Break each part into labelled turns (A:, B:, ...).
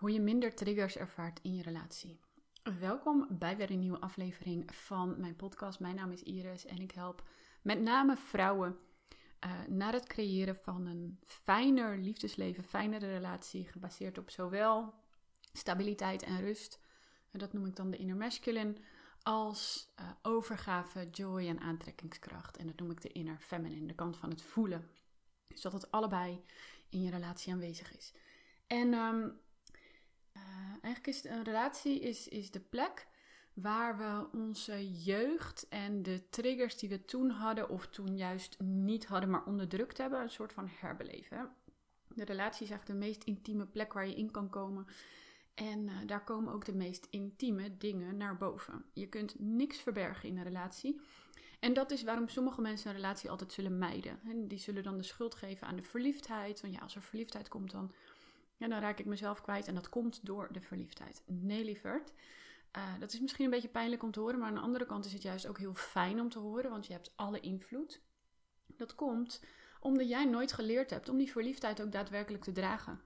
A: hoe je minder triggers ervaart in je relatie. Welkom bij weer een nieuwe aflevering van mijn podcast. Mijn naam is Iris en ik help met name vrouwen uh, naar het creëren van een fijner liefdesleven, fijnere relatie, gebaseerd op zowel stabiliteit en rust. En dat noem ik dan de inner masculine, als uh, overgave, joy en aantrekkingskracht. En dat noem ik de inner feminine, de kant van het voelen. Dus dat het allebei in je relatie aanwezig is. En um, uh, eigenlijk is een relatie is, is de plek waar we onze jeugd en de triggers die we toen hadden of toen juist niet hadden, maar onderdrukt hebben, een soort van herbeleven. De relatie is eigenlijk de meest intieme plek waar je in kan komen. En uh, daar komen ook de meest intieme dingen naar boven. Je kunt niks verbergen in een relatie. En dat is waarom sommige mensen een relatie altijd zullen mijden. En die zullen dan de schuld geven aan de verliefdheid. Want ja, als er verliefdheid komt, dan, ja, dan raak ik mezelf kwijt. En dat komt door de verliefdheid. Nee, lieverd. Uh, dat is misschien een beetje pijnlijk om te horen, maar aan de andere kant is het juist ook heel fijn om te horen, want je hebt alle invloed. Dat komt omdat jij nooit geleerd hebt om die verliefdheid ook daadwerkelijk te dragen.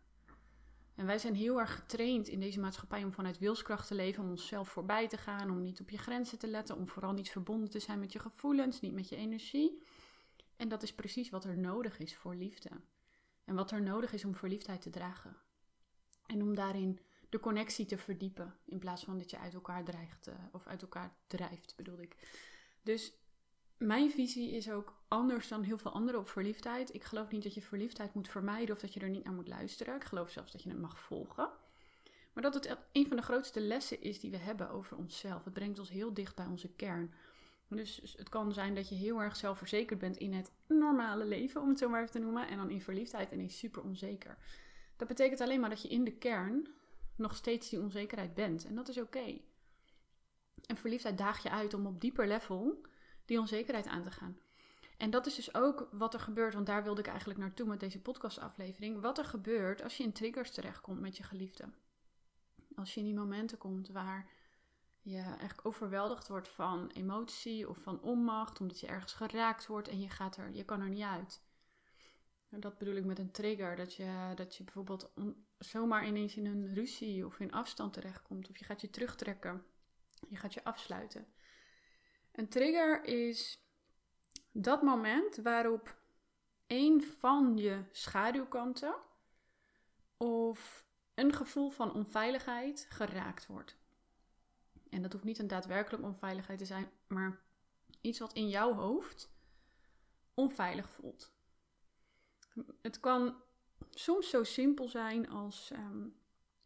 A: En wij zijn heel erg getraind in deze maatschappij om vanuit wilskracht te leven, om onszelf voorbij te gaan, om niet op je grenzen te letten, om vooral niet verbonden te zijn met je gevoelens, niet met je energie. En dat is precies wat er nodig is voor liefde. En wat er nodig is om verliefdheid te dragen. En om daarin de connectie te verdiepen, in plaats van dat je uit elkaar dreigt, uh, of uit elkaar drijft, bedoel ik. Dus mijn visie is ook anders dan heel veel anderen op verliefdheid. Ik geloof niet dat je verliefdheid moet vermijden of dat je er niet naar moet luisteren. Ik geloof zelfs dat je het mag volgen. Maar dat het een van de grootste lessen is die we hebben over onszelf. Het brengt ons heel dicht bij onze kern. Dus het kan zijn dat je heel erg zelfverzekerd bent in het normale leven, om het zo maar even te noemen. En dan in verliefdheid ineens super onzeker. Dat betekent alleen maar dat je in de kern nog steeds die onzekerheid bent. En dat is oké. En verliefdheid daag je uit om op dieper level die onzekerheid aan te gaan. En dat is dus ook wat er gebeurt, want daar wilde ik eigenlijk naartoe met deze podcastaflevering. Wat er gebeurt als je in triggers terechtkomt met je geliefde. Als je in die momenten komt waar je echt overweldigd wordt van emotie of van onmacht, omdat je ergens geraakt wordt en je, gaat er, je kan er niet uit. Dat bedoel ik met een trigger, dat je, dat je bijvoorbeeld zomaar ineens in een ruzie of in afstand terechtkomt, of je gaat je terugtrekken, je gaat je afsluiten. Een trigger is dat moment waarop een van je schaduwkanten of een gevoel van onveiligheid geraakt wordt. En dat hoeft niet een daadwerkelijke onveiligheid te zijn, maar iets wat in jouw hoofd onveilig voelt. Het kan soms zo simpel zijn als. Ehm,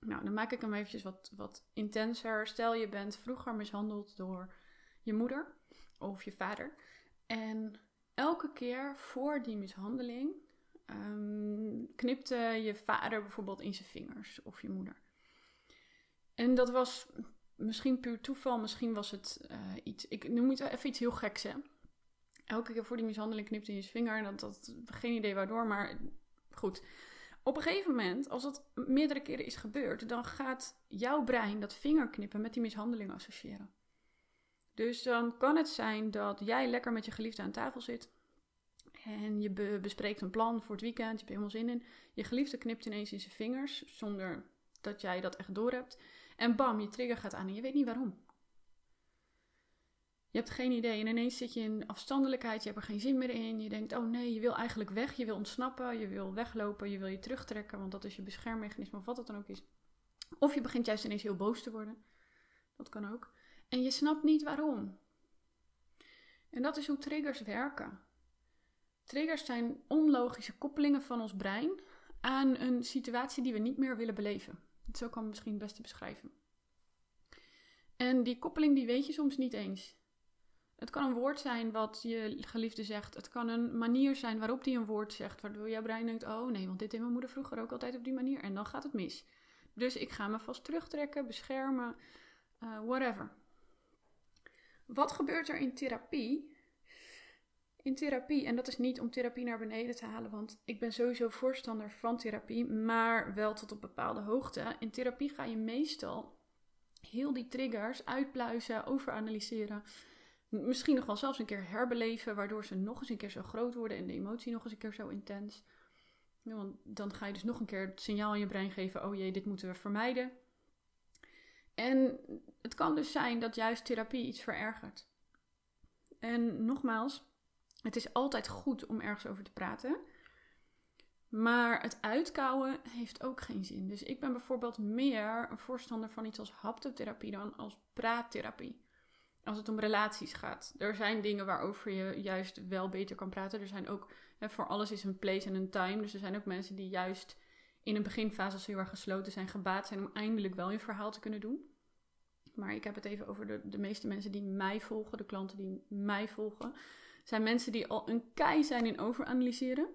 A: nou, dan maak ik hem eventjes wat, wat intenser. Stel je bent vroeger mishandeld door je moeder of je vader. En elke keer voor die mishandeling um, knipte je vader bijvoorbeeld in zijn vingers of je moeder. En dat was misschien puur toeval, misschien was het uh, iets. Ik noem het even iets heel geks, hè? Elke keer voor die mishandeling knipte in je vinger. Dat, dat, geen idee waardoor, maar goed. Op een gegeven moment, als dat meerdere keren is gebeurd, dan gaat jouw brein dat vingerknippen met die mishandeling associëren. Dus dan kan het zijn dat jij lekker met je geliefde aan tafel zit. En je bespreekt een plan voor het weekend. Je hebt helemaal zin in. Je geliefde knipt ineens in zijn vingers. Zonder dat jij dat echt door hebt. En bam, je trigger gaat aan en je weet niet waarom. Je hebt geen idee en ineens zit je in afstandelijkheid, je hebt er geen zin meer in. Je denkt, oh nee, je wil eigenlijk weg, je wil ontsnappen, je wil weglopen, je wil je terugtrekken, want dat is je beschermmechanisme of wat het dan ook is. Of je begint juist ineens heel boos te worden. Dat kan ook. En je snapt niet waarom. En dat is hoe triggers werken. Triggers zijn onlogische koppelingen van ons brein aan een situatie die we niet meer willen beleven. Zo kan ik misschien het beste beschrijven. En die koppeling die weet je soms niet eens. Het kan een woord zijn wat je geliefde zegt. Het kan een manier zijn waarop die een woord zegt. Waardoor jouw brein denkt: oh nee, want dit deed mijn moeder vroeger ook altijd op die manier. En dan gaat het mis. Dus ik ga me vast terugtrekken, beschermen, uh, whatever. Wat gebeurt er in therapie? In therapie, en dat is niet om therapie naar beneden te halen, want ik ben sowieso voorstander van therapie, maar wel tot op bepaalde hoogte. In therapie ga je meestal heel die triggers uitpluizen, overanalyseren Misschien nog wel zelfs een keer herbeleven, waardoor ze nog eens een keer zo groot worden en de emotie nog eens een keer zo intens. want dan ga je dus nog een keer het signaal in je brein geven: oh jee, dit moeten we vermijden. En het kan dus zijn dat juist therapie iets verergert. En nogmaals, het is altijd goed om ergens over te praten. Maar het uitkouwen heeft ook geen zin. Dus ik ben bijvoorbeeld meer een voorstander van iets als haptotherapie dan als praattherapie. Als het om relaties gaat. Er zijn dingen waarover je juist wel beter kan praten. Er zijn ook, hè, voor alles is een place en een time. Dus er zijn ook mensen die juist in een beginfase, als heel erg gesloten zijn, gebaat zijn om eindelijk wel je verhaal te kunnen doen. Maar ik heb het even over de, de meeste mensen die mij volgen, de klanten die mij volgen. Zijn mensen die al een kei zijn in overanalyseren.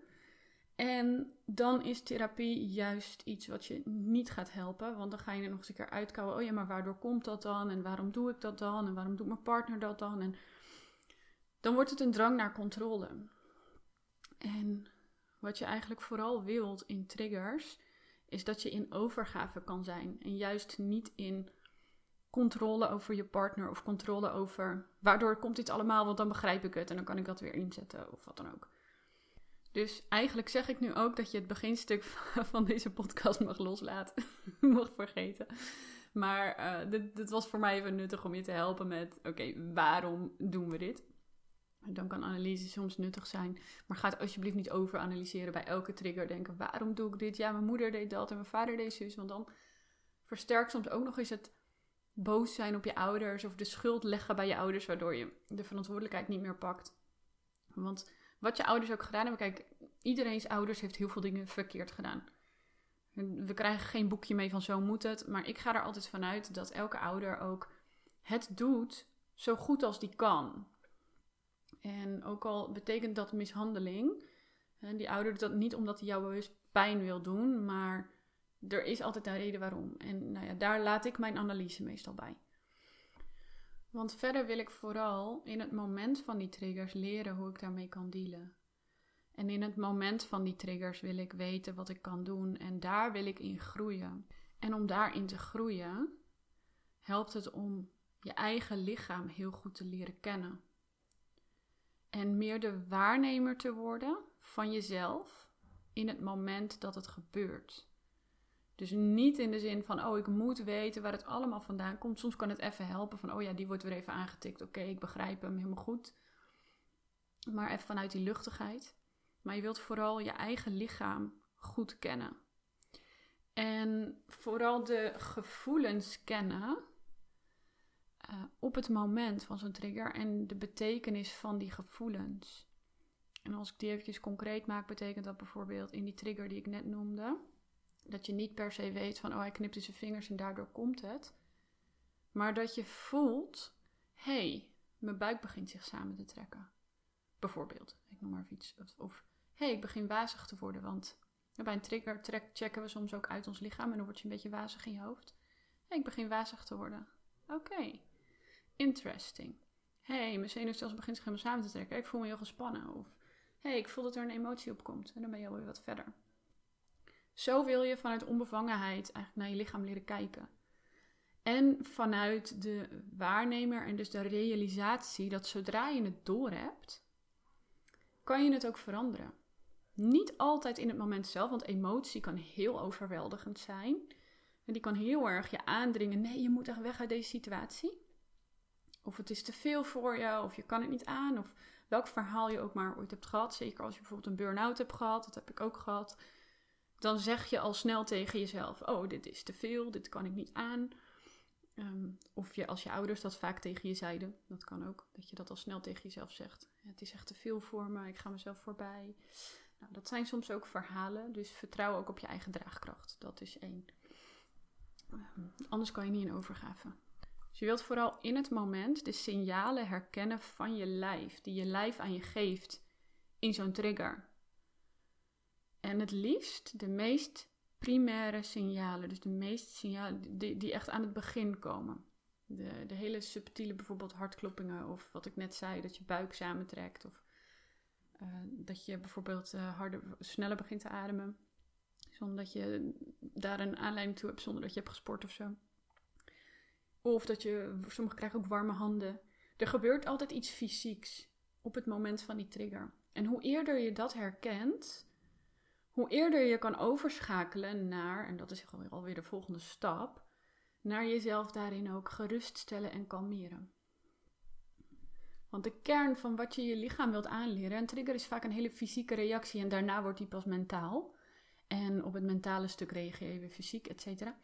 A: En dan is therapie juist iets wat je niet gaat helpen. Want dan ga je er nog eens een keer uitkouwen. Oh ja, maar waardoor komt dat dan? En waarom doe ik dat dan? En waarom doet mijn partner dat dan? En dan wordt het een drang naar controle. En wat je eigenlijk vooral wilt in triggers, is dat je in overgave kan zijn. En juist niet in controle over je partner of controle over waardoor komt dit allemaal, want dan begrijp ik het en dan kan ik dat weer inzetten of wat dan ook. Dus eigenlijk zeg ik nu ook dat je het beginstuk van deze podcast mag loslaten, mag vergeten. Maar uh, dit, dit, was voor mij even nuttig om je te helpen met: oké, waarom doen we dit? Dan kan analyse soms nuttig zijn. Maar ga alsjeblieft niet over analyseren bij elke trigger. Denken: waarom doe ik dit? Ja, mijn moeder deed dat en mijn vader deed zus. Want dan versterkt soms ook nog eens het boos zijn op je ouders of de schuld leggen bij je ouders, waardoor je de verantwoordelijkheid niet meer pakt. Want wat je ouders ook gedaan hebben, kijk, iedereen's ouders heeft heel veel dingen verkeerd gedaan. We krijgen geen boekje mee van zo moet het, maar ik ga er altijd vanuit dat elke ouder ook het doet zo goed als die kan. En ook al betekent dat mishandeling, die ouder doet dat niet omdat hij jou bewust pijn wil doen, maar er is altijd een reden waarom. En nou ja, daar laat ik mijn analyse meestal bij. Want verder wil ik vooral in het moment van die triggers leren hoe ik daarmee kan dealen. En in het moment van die triggers wil ik weten wat ik kan doen en daar wil ik in groeien. En om daarin te groeien, helpt het om je eigen lichaam heel goed te leren kennen. En meer de waarnemer te worden van jezelf in het moment dat het gebeurt. Dus niet in de zin van, oh, ik moet weten waar het allemaal vandaan komt. Soms kan het even helpen van, oh ja, die wordt weer even aangetikt. Oké, ik begrijp hem helemaal goed. Maar even vanuit die luchtigheid. Maar je wilt vooral je eigen lichaam goed kennen. En vooral de gevoelens kennen uh, op het moment van zo'n trigger en de betekenis van die gevoelens. En als ik die eventjes concreet maak, betekent dat bijvoorbeeld in die trigger die ik net noemde dat je niet per se weet van, oh hij knipt in zijn vingers en daardoor komt het. Maar dat je voelt, hé, hey, mijn buik begint zich samen te trekken. Bijvoorbeeld, ik noem maar iets. Of, hé, hey, ik begin wazig te worden, want bij een trigger trek, checken we soms ook uit ons lichaam en dan word je een beetje wazig in je hoofd. hey, ik begin wazig te worden. Oké, interesting. Hey, mijn zenuwstelsel begint zich helemaal samen te trekken. Ik voel me heel gespannen. Of hey, ik voel dat er een emotie op komt. En dan ben je alweer wat verder. Zo wil je vanuit onbevangenheid eigenlijk naar je lichaam leren kijken. En vanuit de waarnemer en dus de realisatie dat zodra je het doorhebt, kan je het ook veranderen. Niet altijd in het moment zelf, want emotie kan heel overweldigend zijn. En die kan heel erg je aandringen. Nee, je moet echt weg uit deze situatie. Of het is te veel voor je, of je kan het niet aan. Of welk verhaal je ook maar ooit hebt gehad. Zeker als je bijvoorbeeld een burn-out hebt gehad, dat heb ik ook gehad dan zeg je al snel tegen jezelf: Oh, dit is te veel, dit kan ik niet aan. Ehm, of je, als je ouders dat vaak tegen je zeiden, dat kan ook, dat je dat al snel tegen jezelf zegt. Het is echt te veel voor me, ik ga mezelf voorbij. Nou, dat zijn soms ook verhalen, dus vertrouw ook op je eigen draagkracht. Dat is één. Ehm, anders kan je niet in overgave. Dus je wilt vooral in het moment de signalen herkennen van je lijf, die je lijf aan je geeft in zo'n trigger. En het liefst de meest primaire signalen, dus de meeste signalen die, echt aan het begin komen. De, de hele subtiele, bijvoorbeeld hartkloppingen, of wat ik net zei, dat je buik samentrekt, of uh, dat je bijvoorbeeld uh, harder, sneller begint te ademen, zonder dat je daar een aanleiding toe hebt, zonder dat je hebt gesport of zo. Of dat je, sommigen krijgen ook warme handen. Er gebeurt altijd iets fysieks op het moment van die trigger. En hoe eerder je dat herkent, hoe eerder je kan overschakelen naar, en dat is alweer de volgende stap, naar jezelf daarin ook geruststellen en kalmeren. Want de kern van wat je je lichaam wilt aanleren, een trigger is vaak een hele fysieke reactie en daarna wordt die pas mentaal. En op het mentale stuk reageer je weer fysiek, et cetera.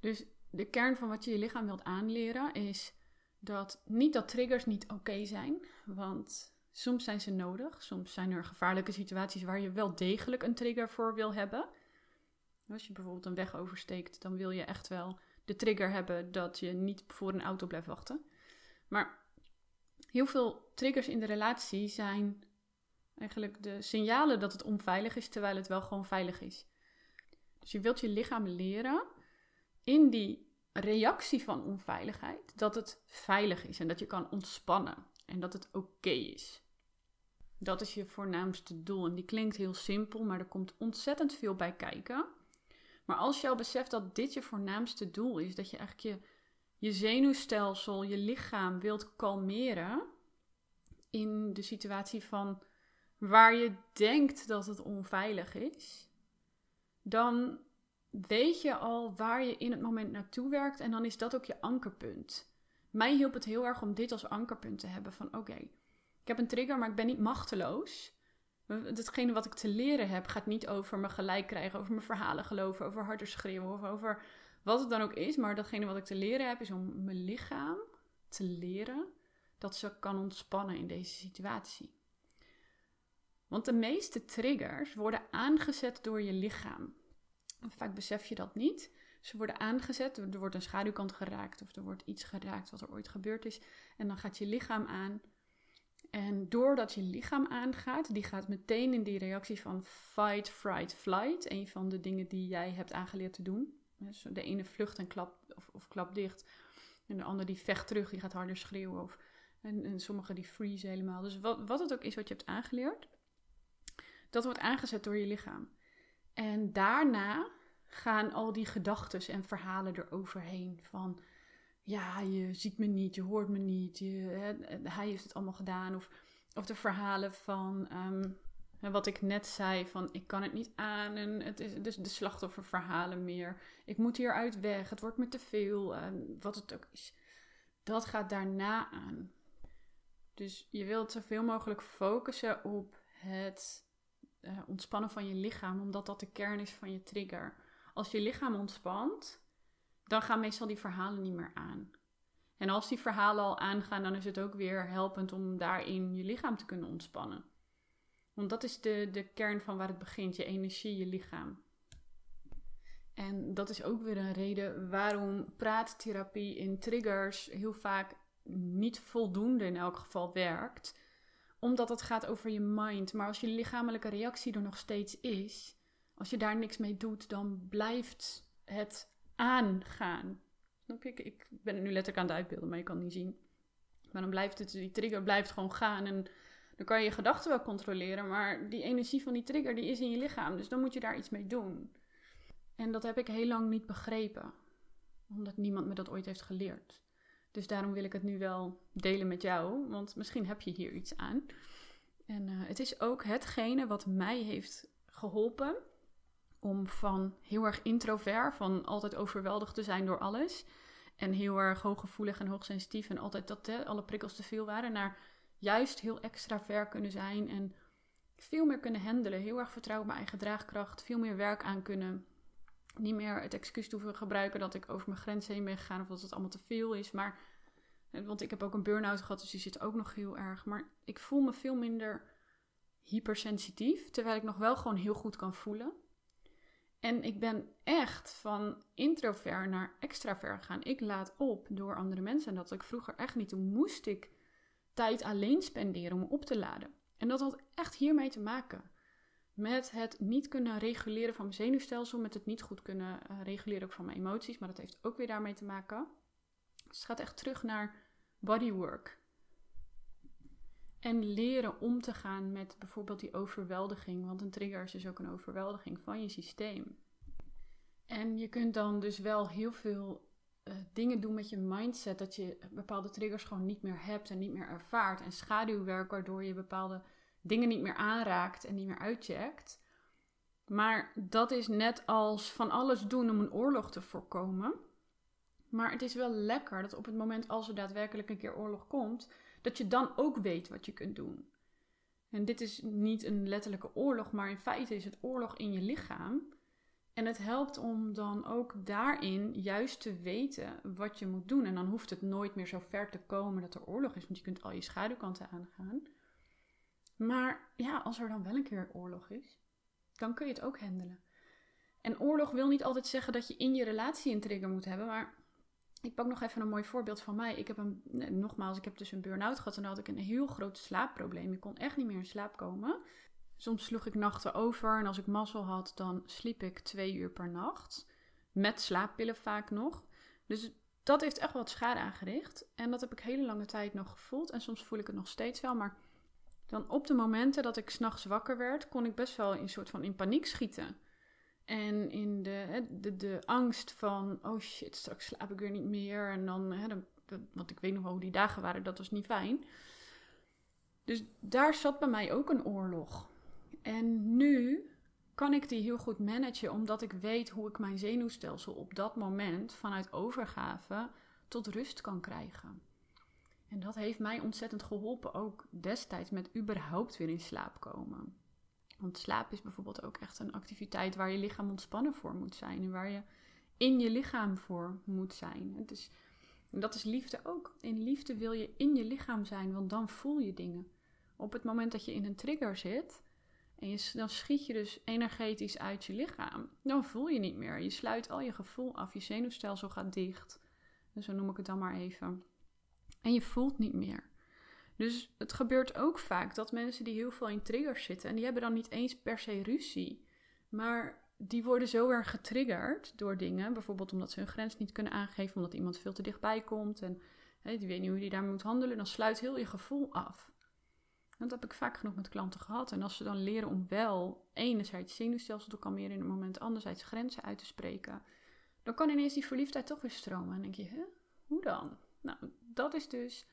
A: Dus de kern van wat je je lichaam wilt aanleren is dat niet dat triggers niet oké zijn, want soms zijn ze nodig. Soms zijn er gevaarlijke situaties waar je wel degelijk een trigger voor wil hebben. Als je bijvoorbeeld een weg oversteekt, dan wil je echt wel de trigger hebben dat je niet voor een auto blijft wachten. Maar heel veel triggers in de relatie zijn eigenlijk de signalen dat het onveilig is, terwijl het wel gewoon veilig is. Dus je wilt je lichaam leren in die reactie van onveiligheid dat het veilig is en dat je kan ontspannen en dat het oké is. Dat is je voornaamste doel. En die klinkt heel simpel, maar er komt ontzettend veel bij kijken. Maar als je al beseft dat dit je voornaamste doel is, dat je eigenlijk je, je zenuwstelsel, je lichaam wilt kalmeren in de situatie van waar je denkt dat het onveilig is, dan weet je al waar je in het moment naartoe werkt en dan is dat ook je ankerpunt. Mij hielp het heel erg om dit als ankerpunt te hebben van oké, ik heb een trigger, maar ik ben niet machteloos. Hetgene wat ik te leren heb gaat niet over me gelijk krijgen, over mijn verhalen geloven, over harder schreeuwen of over wat het dan ook is. Maar datgene wat ik te leren heb is om mijn lichaam te leren dat ze kan ontspannen in deze situatie. Want de meeste triggers worden aangezet door je lichaam. Vaak besef je dat niet. Ze worden aangezet, er wordt een schaduwkant geraakt of er wordt iets geraakt wat er ooit gebeurd is. En dan gaat je lichaam aan. En doordat je lichaam aangaat, die gaat meteen in die reactie van fight, fright, flight. Een van de dingen die jij hebt aangeleerd te doen. Dus de ene vlucht en klap of, of dicht. En de andere die vecht terug, die gaat harder schreeuwen. Of, en, en sommige die freeze helemaal. Dus wat, wat het ook is wat je hebt aangeleerd, dat wordt aangezet door je lichaam. En daarna gaan al die gedachten en verhalen eroverheen van ja, je ziet me niet, je hoort me niet, je, hij heeft het allemaal gedaan. Of, of de verhalen van ehm, wat ik net zei, van ik kan het niet aan en het is dus de slachtofferverhalen meer. Ik moet hieruit weg, het wordt me te veel, wat het ook is. Dat gaat daarna aan. Dus je wilt zoveel mogelijk focussen op het uh, ontspannen van je lichaam, omdat dat de kern is van je trigger. Als je lichaam ontspant, dan gaan meestal die verhalen niet meer aan. En als die verhalen al aangaan, dan is het ook weer helpend om daarin je lichaam te kunnen ontspannen. Want dat is de, de kern van waar het begint, je energie, je lichaam. En dat is ook weer een reden waarom praattherapie in triggers heel vaak niet voldoende in elk geval werkt. Omdat het gaat over je mind. Maar als je lichamelijke reactie er nog steeds is, als je daar niks mee doet, dan blijft het aangaan. Ik ben het nu letterlijk aan het uitbeelden, maar je kan het niet zien. Maar dan blijft het, die trigger blijft gewoon gaan. En dan kan je je gedachten wel controleren, maar die energie van die trigger die is in je lichaam. Dus dan moet je daar iets mee doen. En dat heb ik heel lang niet begrepen, omdat niemand me dat ooit heeft geleerd. Dus daarom wil ik het nu wel delen met jou, want misschien heb je hier iets aan. En uh, het is ook hetgene wat mij heeft geholpen om van heel erg introvert, van altijd overweldigd te zijn door alles. En heel erg hooggevoelig en hoogsensitief en altijd dat alle prikkels te veel waren, naar juist heel extravert kunnen zijn en veel meer kunnen handelen. Heel erg vertrouwen op mijn eigen draagkracht, veel meer werk aan kunnen. Niet meer het excuus te hoeven gebruiken dat ik over mijn grens heen ben gegaan of dat het allemaal te veel is. Maar, want ik heb ook een burn-out gehad, dus die zit ook nog heel erg. Maar ik voel me veel minder hypersensitief, terwijl ik nog wel gewoon heel goed kan voelen. En ik ben echt van introvert naar extravert gegaan. Ik laat op door andere mensen. En dat ik vroeger echt niet. Toen moest ik tijd alleen spenderen om op te laden. En dat had echt hiermee te maken. Met het niet kunnen reguleren van mijn zenuwstelsel. Met het niet goed kunnen uh, reguleren ook van mijn emoties. Maar dat heeft ook weer daarmee te maken. Dus het gaat echt terug naar bodywork. En leren om te gaan met bijvoorbeeld die overweldiging. Want een trigger is dus ook een overweldiging van je systeem. En je kunt dan dus wel heel veel uh, dingen doen met je mindset. Dat je bepaalde triggers gewoon niet meer hebt en niet meer ervaart. En schaduwwerk waardoor je bepaalde dingen niet meer aanraakt en niet meer uitcheckt. Maar dat is net als van alles doen om een oorlog te voorkomen. Maar het is wel lekker dat op het moment als er daadwerkelijk een keer oorlog komt, dat je dan ook weet wat je kunt doen. En dit is niet een letterlijke oorlog, maar in feite is het oorlog in je lichaam. En het helpt om dan ook daarin juist te weten wat je moet doen. En dan hoeft het nooit meer zo ver te komen dat er oorlog is, want je kunt al je schaduwkanten aangaan. Maar ja, als er dan wel een keer oorlog is, dan kun je het ook handelen. En oorlog wil niet altijd zeggen dat je in je relatie een trigger moet hebben, maar ik pak nog even een mooi voorbeeld van mij. Ik heb een, nogmaals, ik heb dus een burn-out gehad en dan had ik een heel groot slaapprobleem. Ik kon echt niet meer in slaap komen. Soms sloeg ik nachten over en als ik mazzel had, dan sliep ik twee uur per nacht. Met slaappillen vaak nog. Dus dat heeft echt wat schade aangericht. En dat heb ik hele lange tijd nog gevoeld. En soms voel ik het nog steeds wel. Maar dan op de momenten dat ik s'nachts wakker werd, kon ik best wel in soort van in paniek schieten. En in de, de, de angst van, oh shit, straks slaap ik weer niet meer. En dan, hè, dan, want ik weet nog wel hoe die dagen waren, dat was niet fijn. Dus daar zat bij mij ook een oorlog. En nu kan ik die heel goed managen, omdat ik weet hoe ik mijn zenuwstelsel op dat moment vanuit overgave tot rust kan krijgen. En dat heeft mij ontzettend geholpen, ook destijds met überhaupt weer in slaap komen. Want slaap is bijvoorbeeld ook echt een activiteit waar je lichaam ontspannen voor moet zijn en waar je in je lichaam voor moet zijn. Is, dat is liefde ook. In liefde wil je in je lichaam zijn, want dan voel je dingen. Op het moment dat je in een trigger zit en je, dan schiet je dus energetisch uit je lichaam, dan voel je niet meer. Je sluit al je gevoel af, je zenuwstelsel gaat dicht. Dus zo noem ik het dan maar even. En je voelt niet meer. Dus het gebeurt ook vaak dat mensen die heel veel in triggers zitten, en die hebben dan niet eens per se ruzie, maar die worden zo erg getriggerd door dingen. Bijvoorbeeld omdat ze hun grens niet kunnen aangeven, omdat iemand veel te dichtbij komt en die weet niet hoe die daar moet handelen. Dan sluit heel je gevoel af. Dat heb ik vaak genoeg met klanten gehad. En als ze dan leren om wel enerzijds zenuwstelsel te kalmeren in het moment, anderzijds grenzen uit te spreken, dan kan ineens die verliefdheid toch weer stromen. En dan denk je, hè, hoe dan? Nou, dat is dus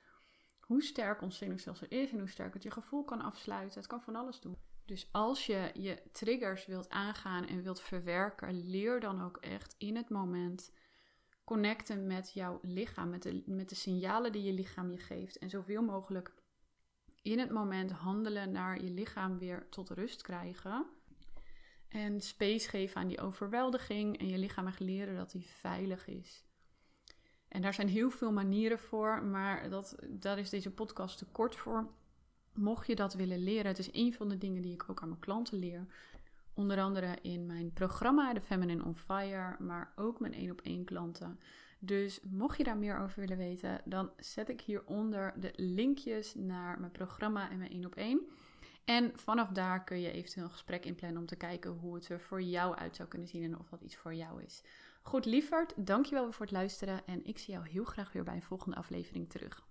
A: hoe sterk ons zenuwstelsel is en hoe sterk het je gevoel kan afsluiten. Het kan van alles doen. Dus als je je triggers wilt aangaan en wilt verwerken, leer dan ook echt in het moment connecten met jouw lichaam, met de, met de signalen die je lichaam je geeft. En zoveel mogelijk in het moment handelen naar je lichaam weer tot rust krijgen. En space geven aan die overweldiging en je lichaam echt leren dat die veilig is. En daar zijn heel veel manieren voor, maar dat, daar is deze podcast te kort voor. Mocht je dat willen leren, het is een van de dingen die ik ook aan mijn klanten leer. Onder andere in mijn programma, The Feminine on Fire, maar ook mijn één op één klanten. Dus mocht je daar meer over willen weten, dan zet ik hieronder de linkjes naar mijn programma en mijn één op één. En vanaf daar kun je eventueel een gesprek inplannen om te kijken hoe het er voor jou uit zou kunnen zien en of dat iets voor jou is. Goed, lieverd, dankjewel weer voor het luisteren en ik zie jou heel graag weer bij een volgende aflevering terug.